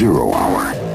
zero hour.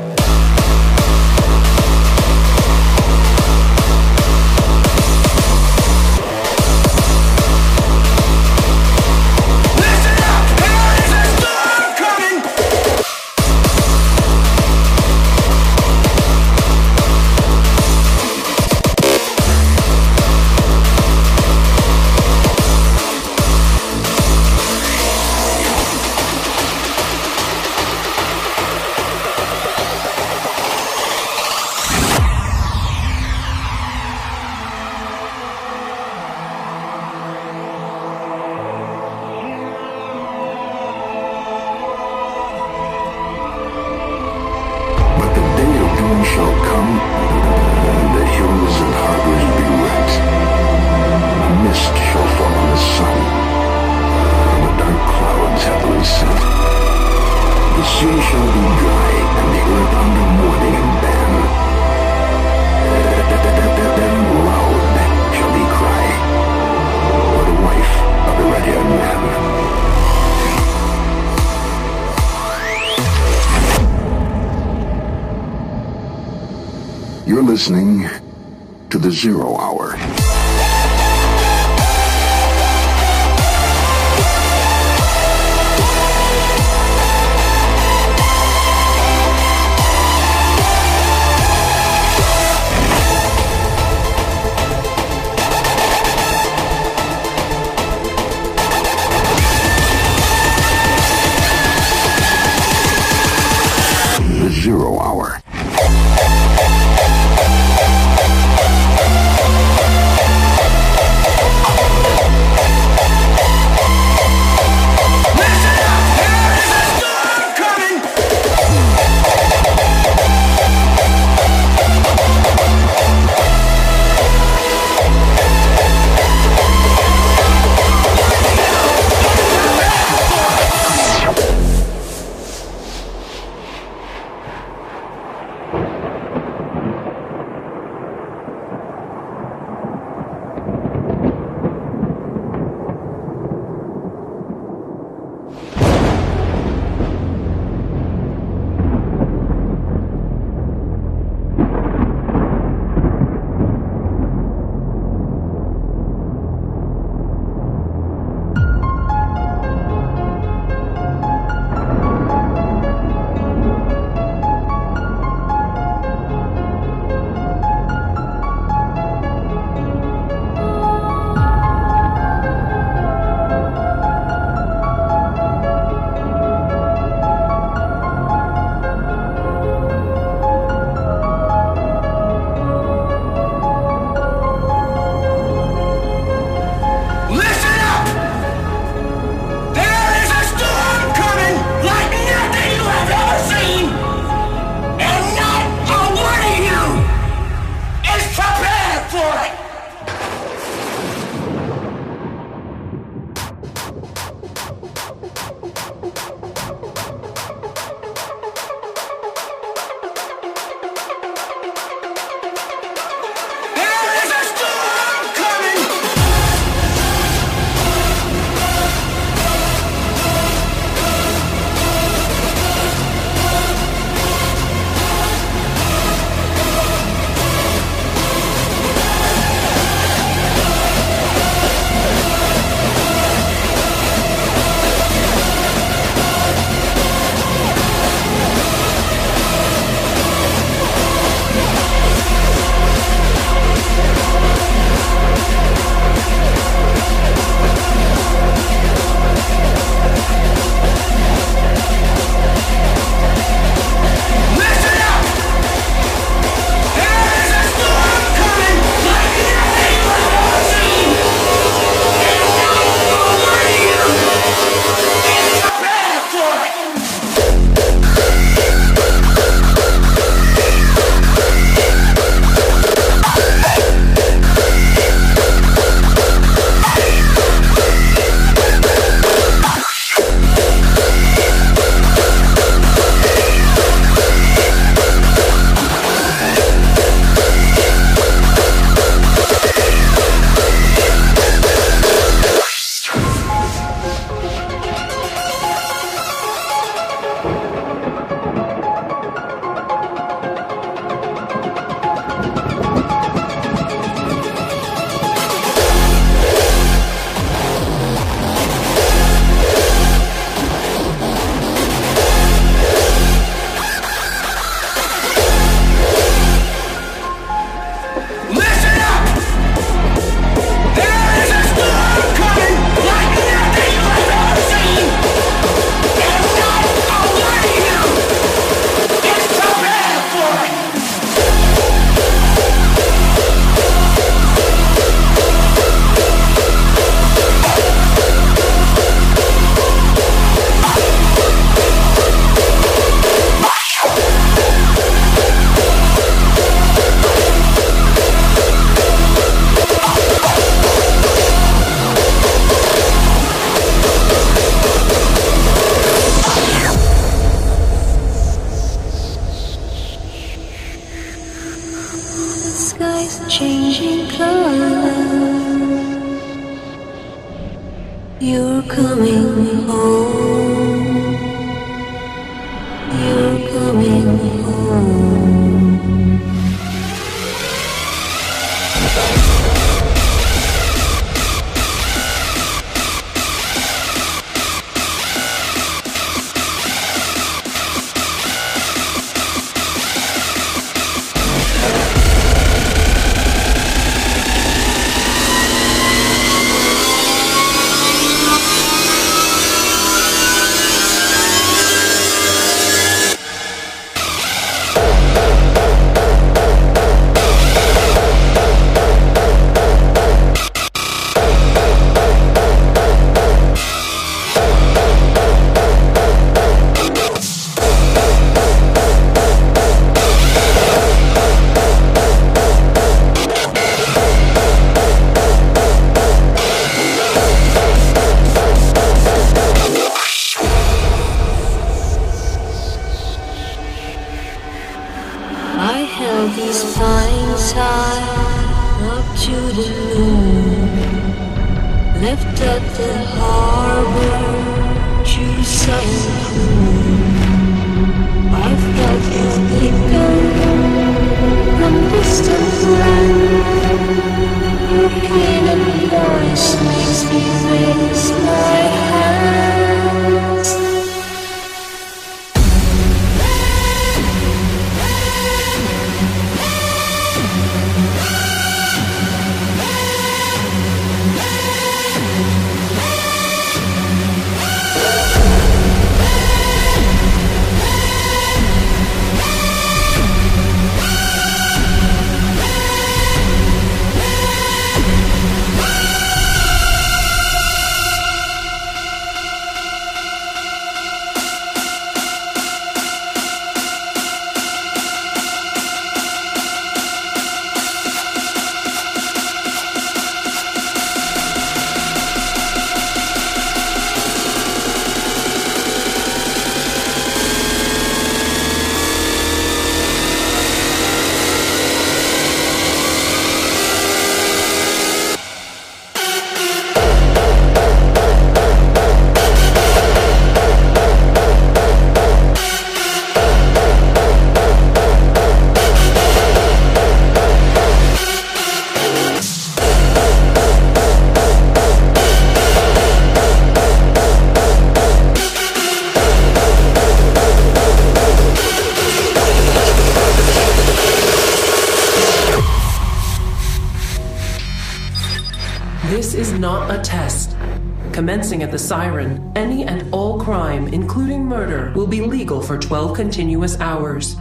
The siren, any and all crime, including murder, will be legal for 12 continuous hours.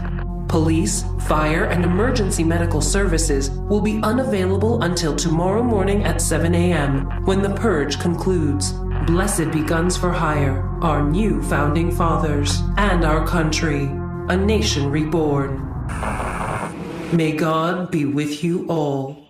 Police, fire, and emergency medical services will be unavailable until tomorrow morning at 7 a.m. when the purge concludes. Blessed be Guns for Hire, our new founding fathers, and our country, a nation reborn. May God be with you all.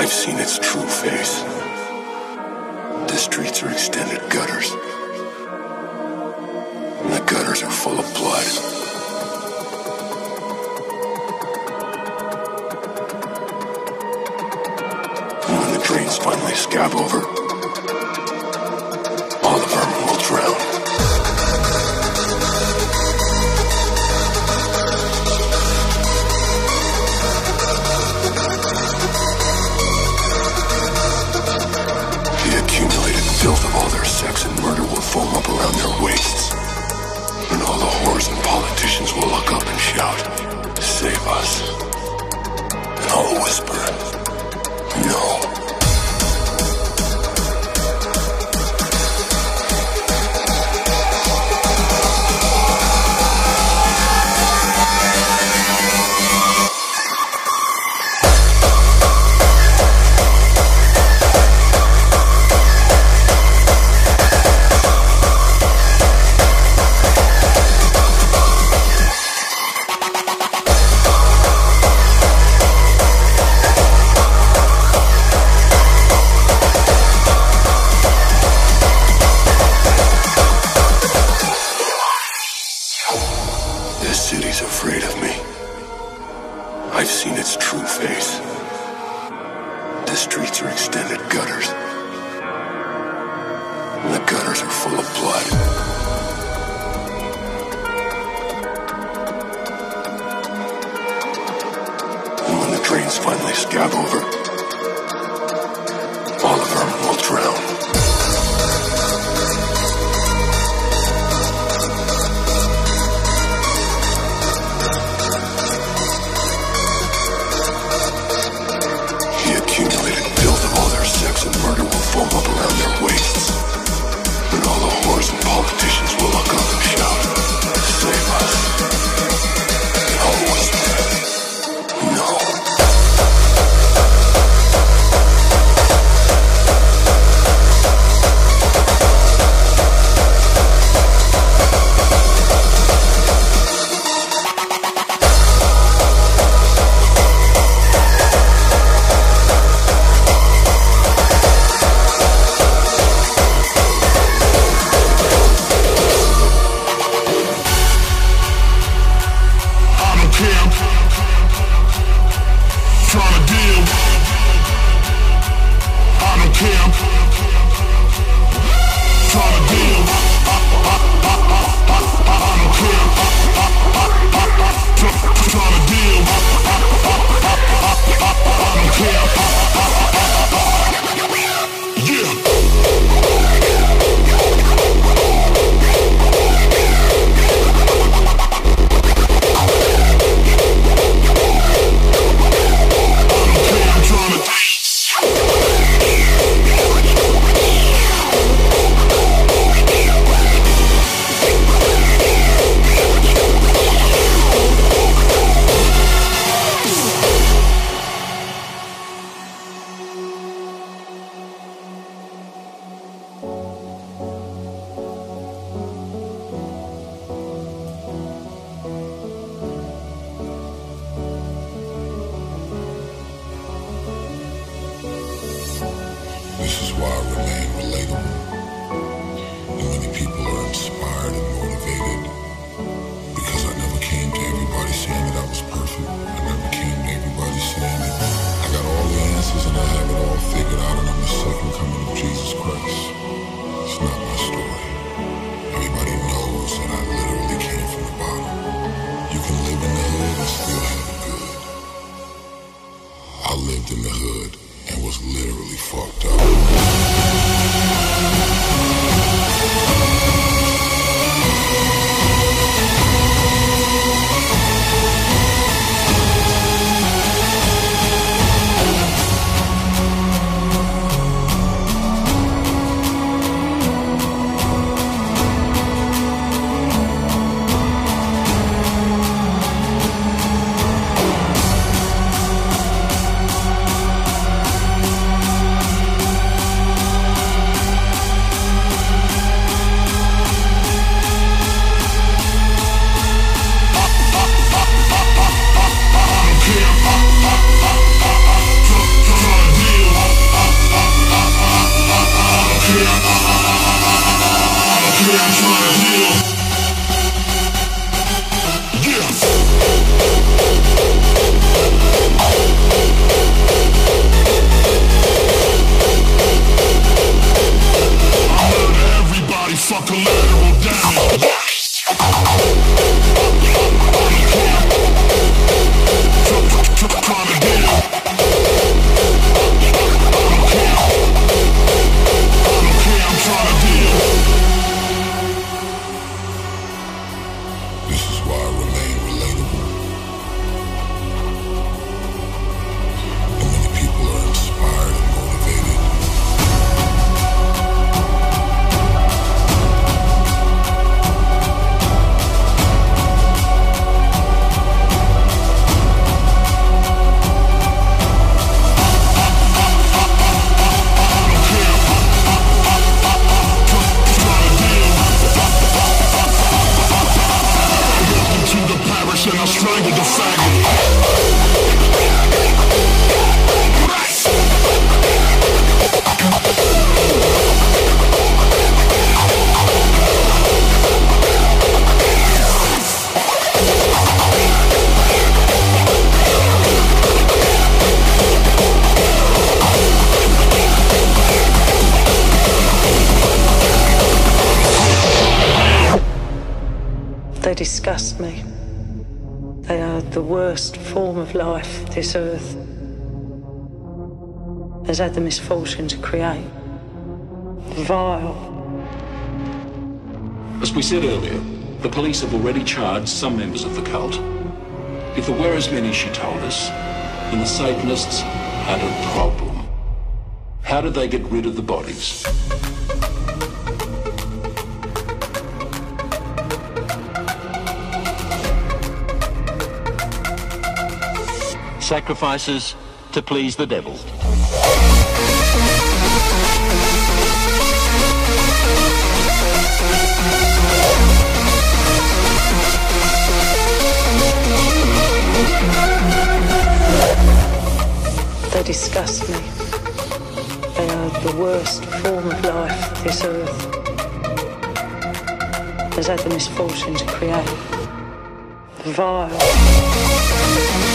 I've seen its true face. The streets are extended gutters. And the gutters are full of blood. finally scab over. around their waists. And all the whores and politicians will look up and shout, Save us. And I'll whisper, lived in the hood and was literally fucked up. Worst form of life this earth has had the misfortune to create. Vile. As we said earlier, the police have already charged some members of the cult. If there were as many she told us, then the Satanists had a problem. How did they get rid of the bodies? Sacrifices to please the devil. They disgust me. They are the worst form of life this earth has had the misfortune to create. Vile.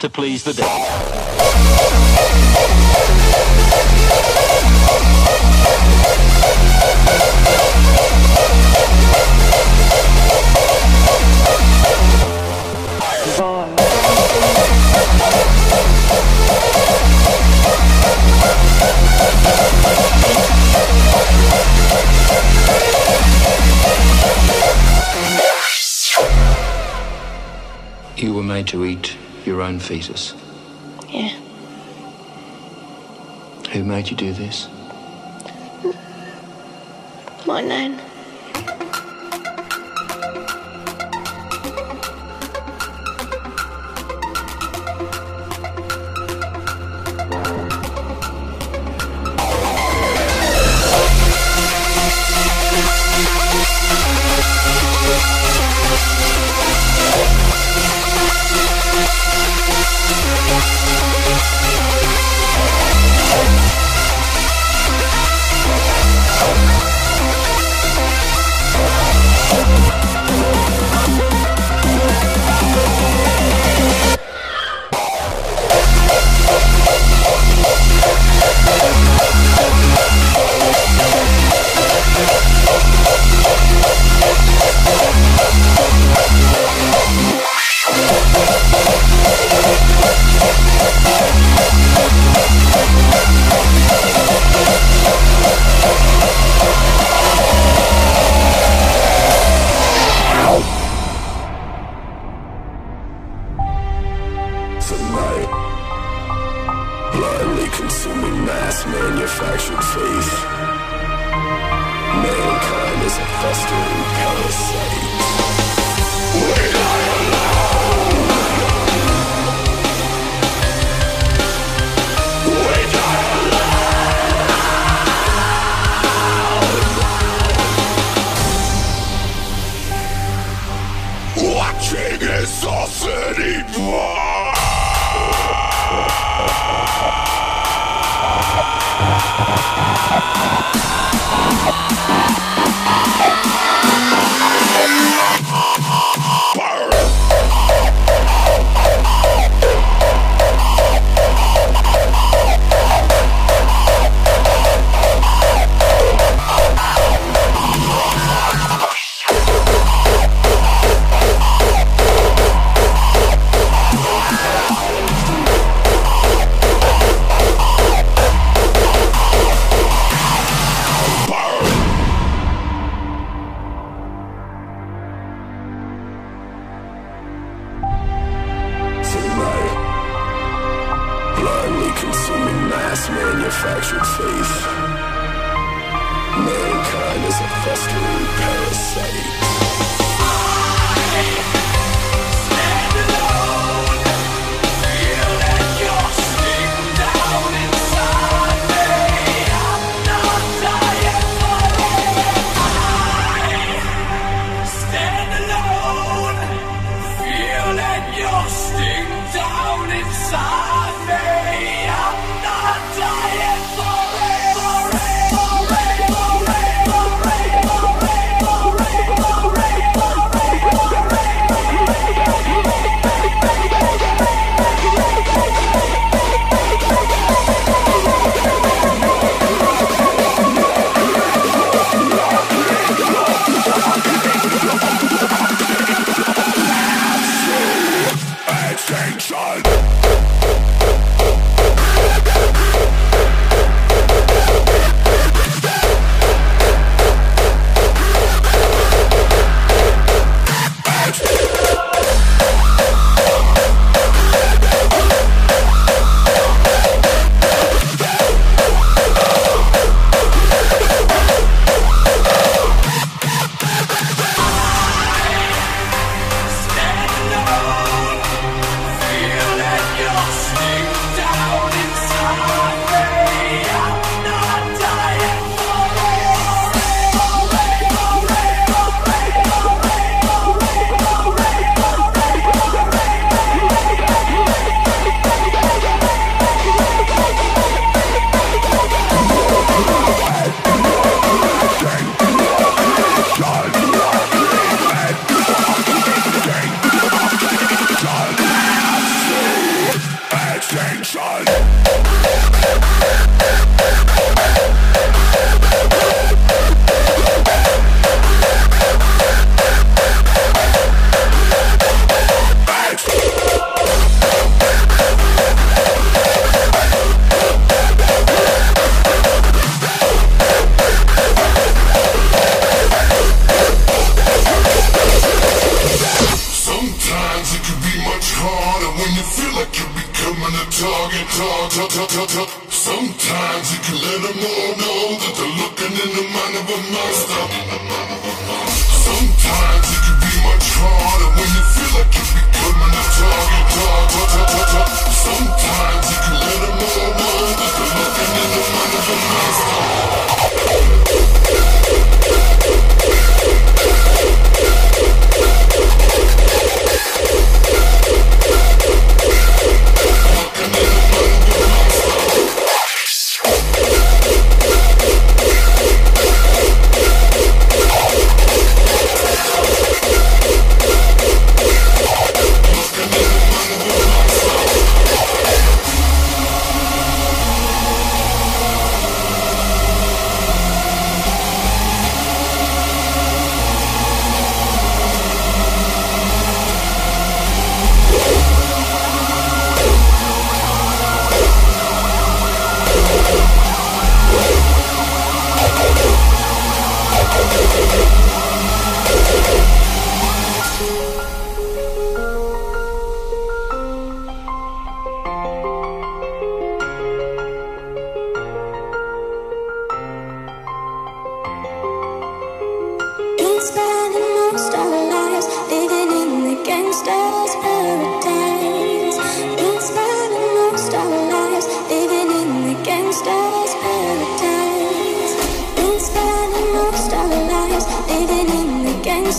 To please the devil. Were made to eat your own fetus. Yeah. Who made you do this? My nan.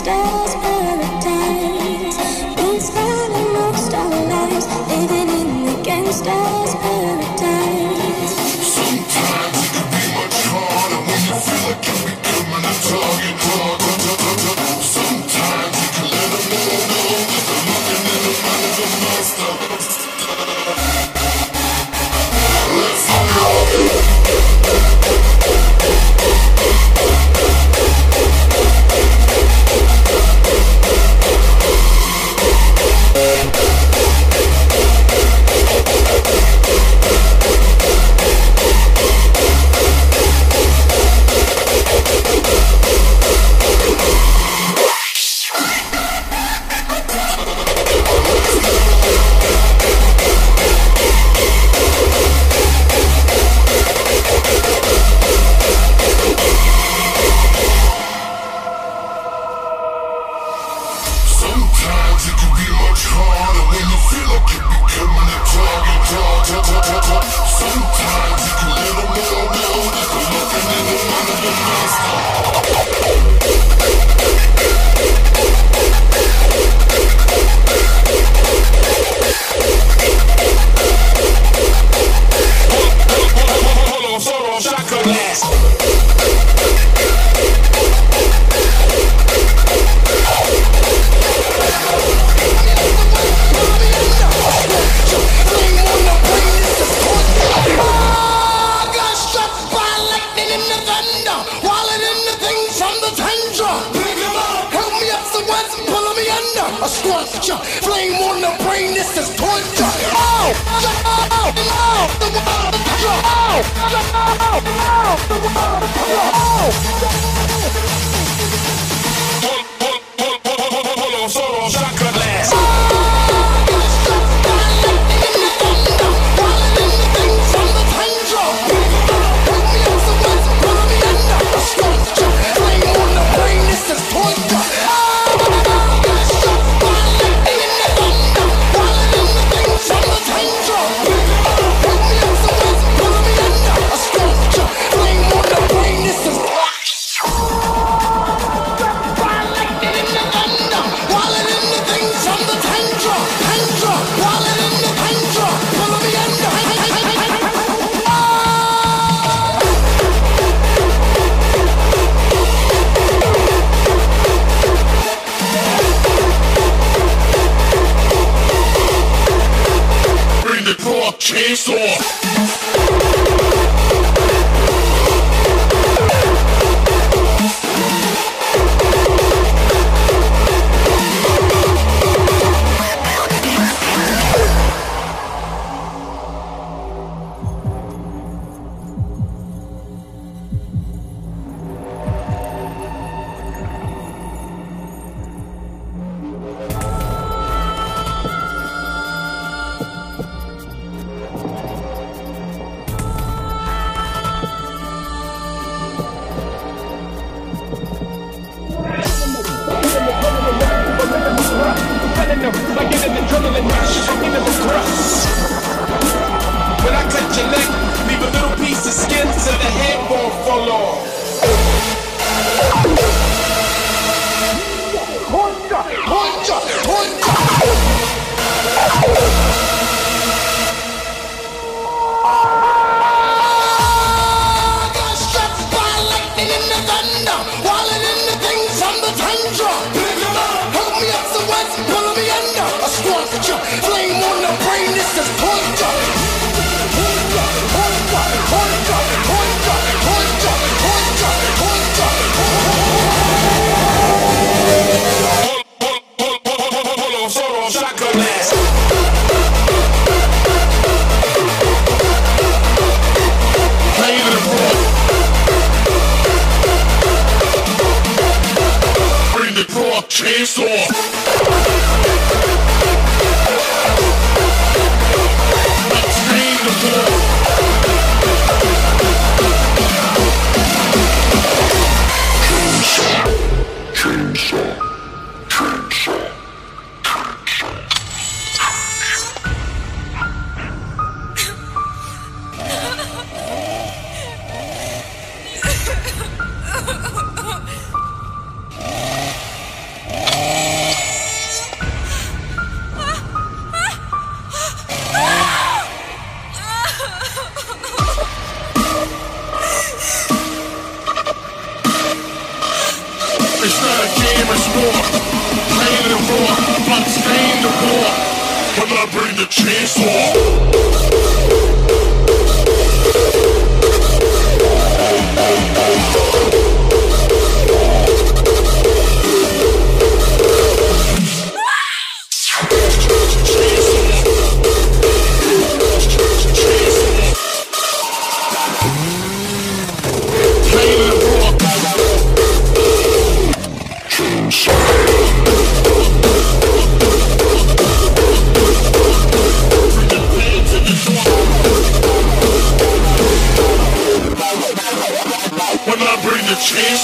stay a structure. Flame on the brain, this is torture. Oh, oh, oh, the world, oh, oh, oh, oh, oh, oh. Solo, sacra store.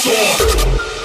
dinosaur.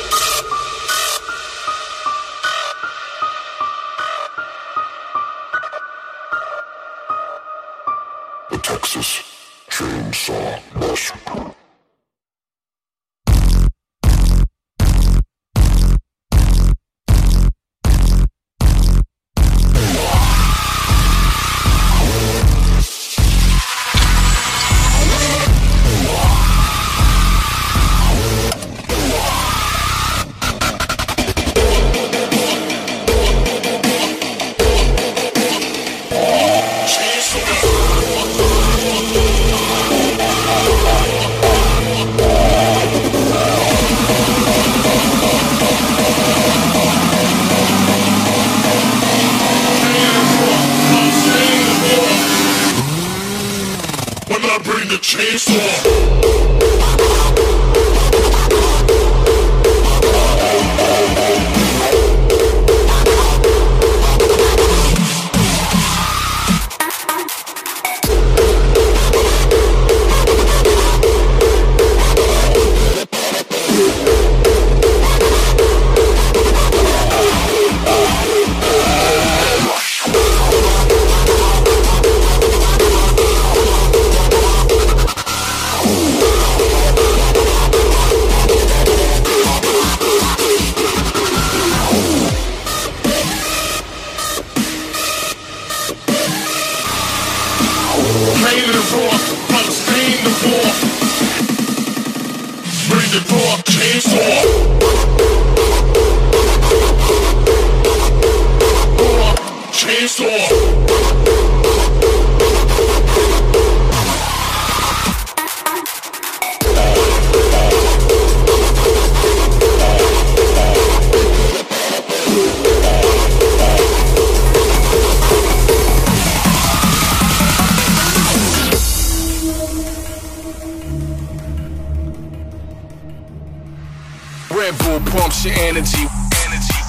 What's your energy? Energy.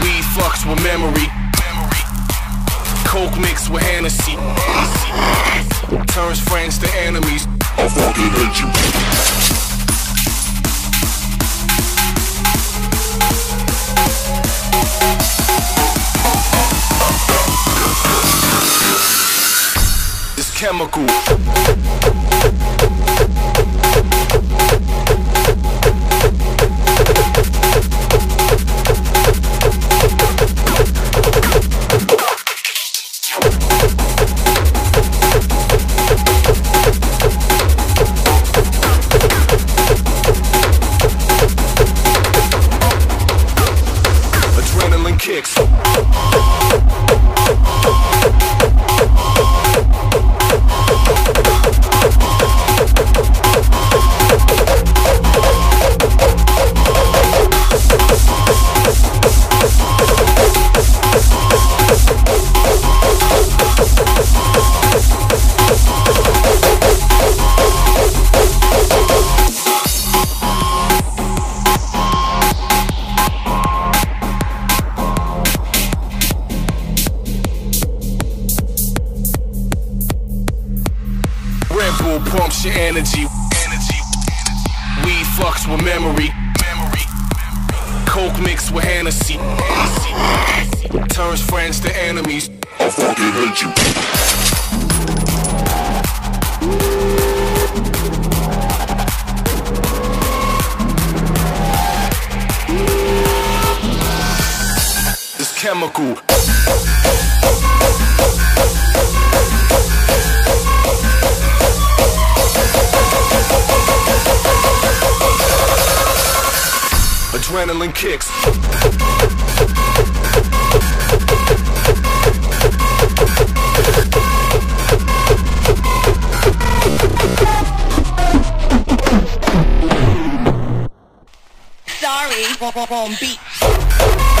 Weed fucks with memory. Memory. Coke mixed with Hennessy. Turns friends to enemies. I fucking hate you. chemical. adrenaline kicks. Sorry, won't beat.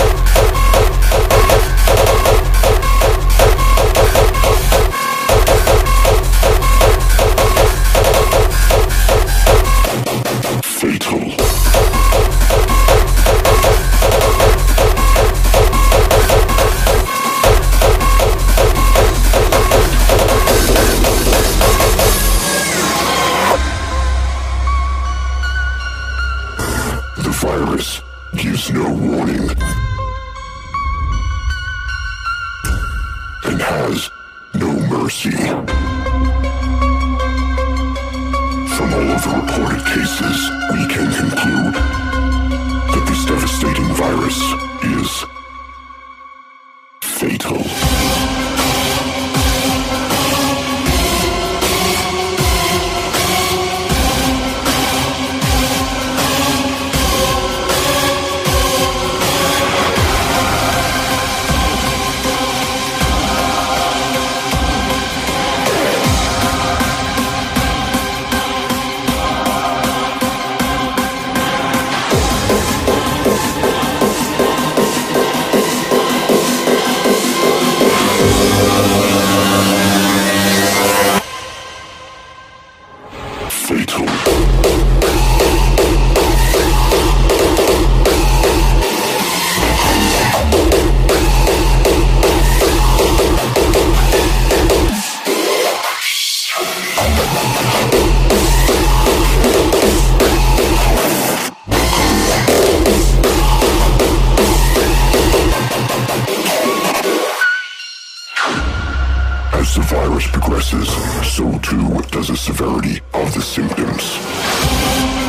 as the virus progresses, so too does the severity of the symptoms.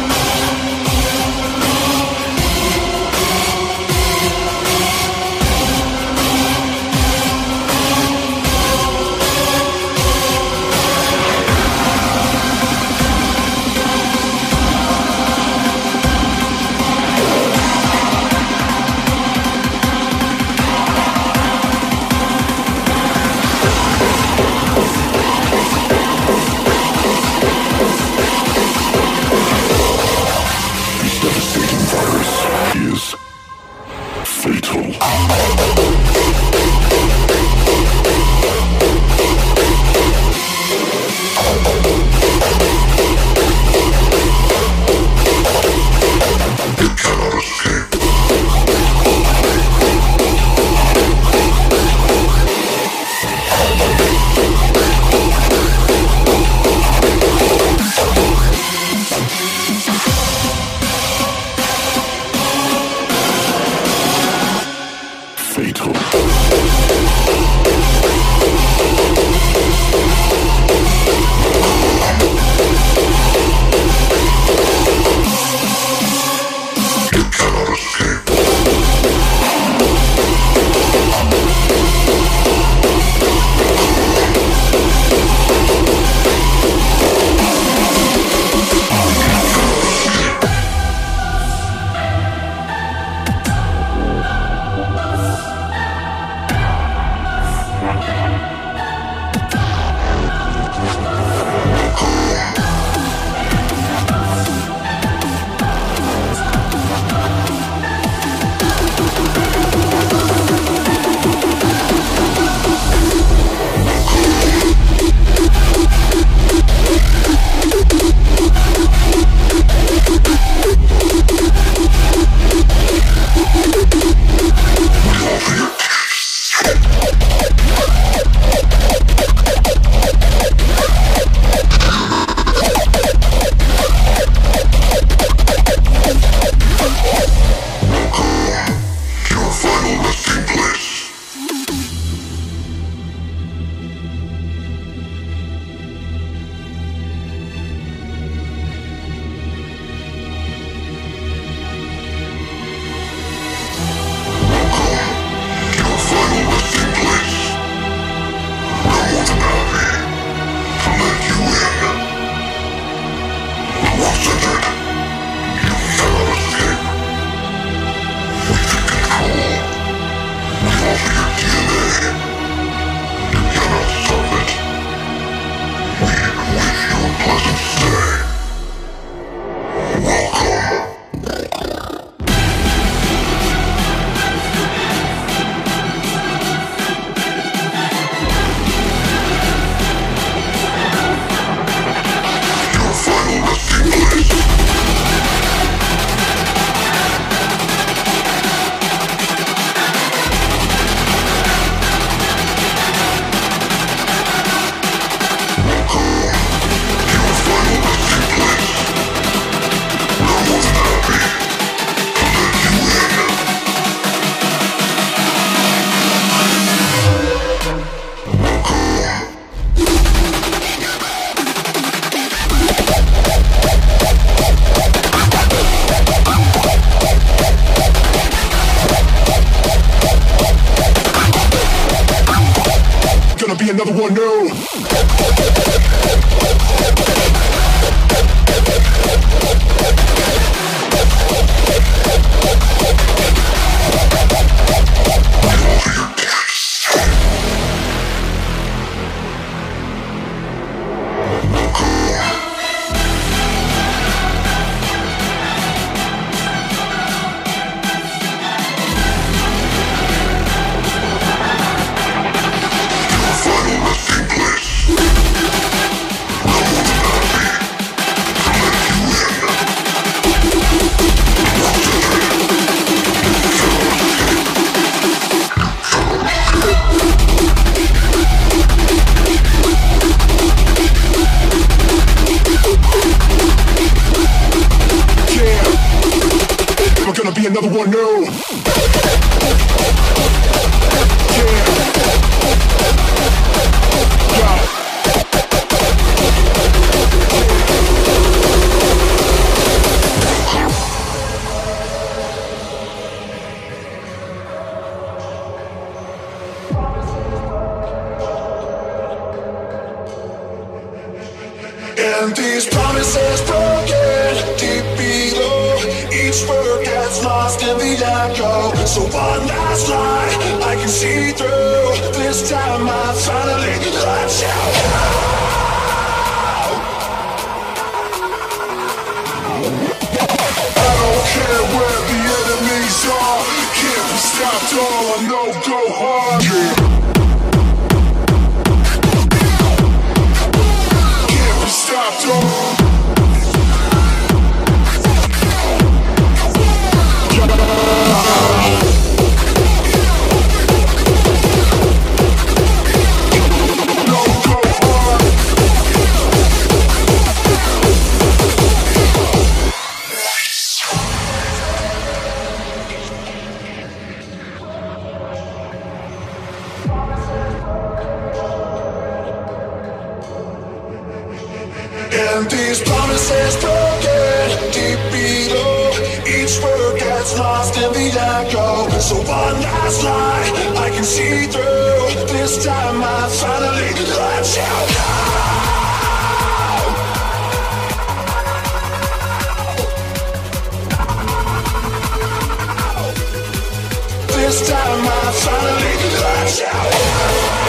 is broken deep below. Each word gets lost in the echo. So one last line I can see through. This time I finally let you go. This time I finally let you go.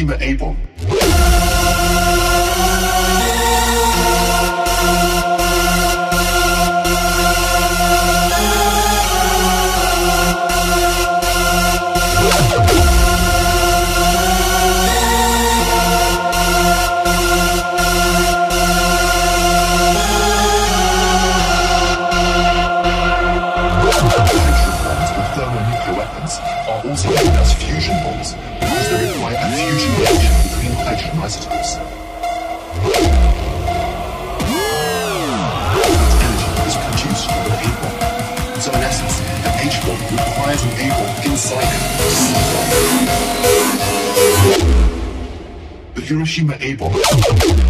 Hiroshima A-bomb. Hiroshima A-bomb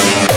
Yeah.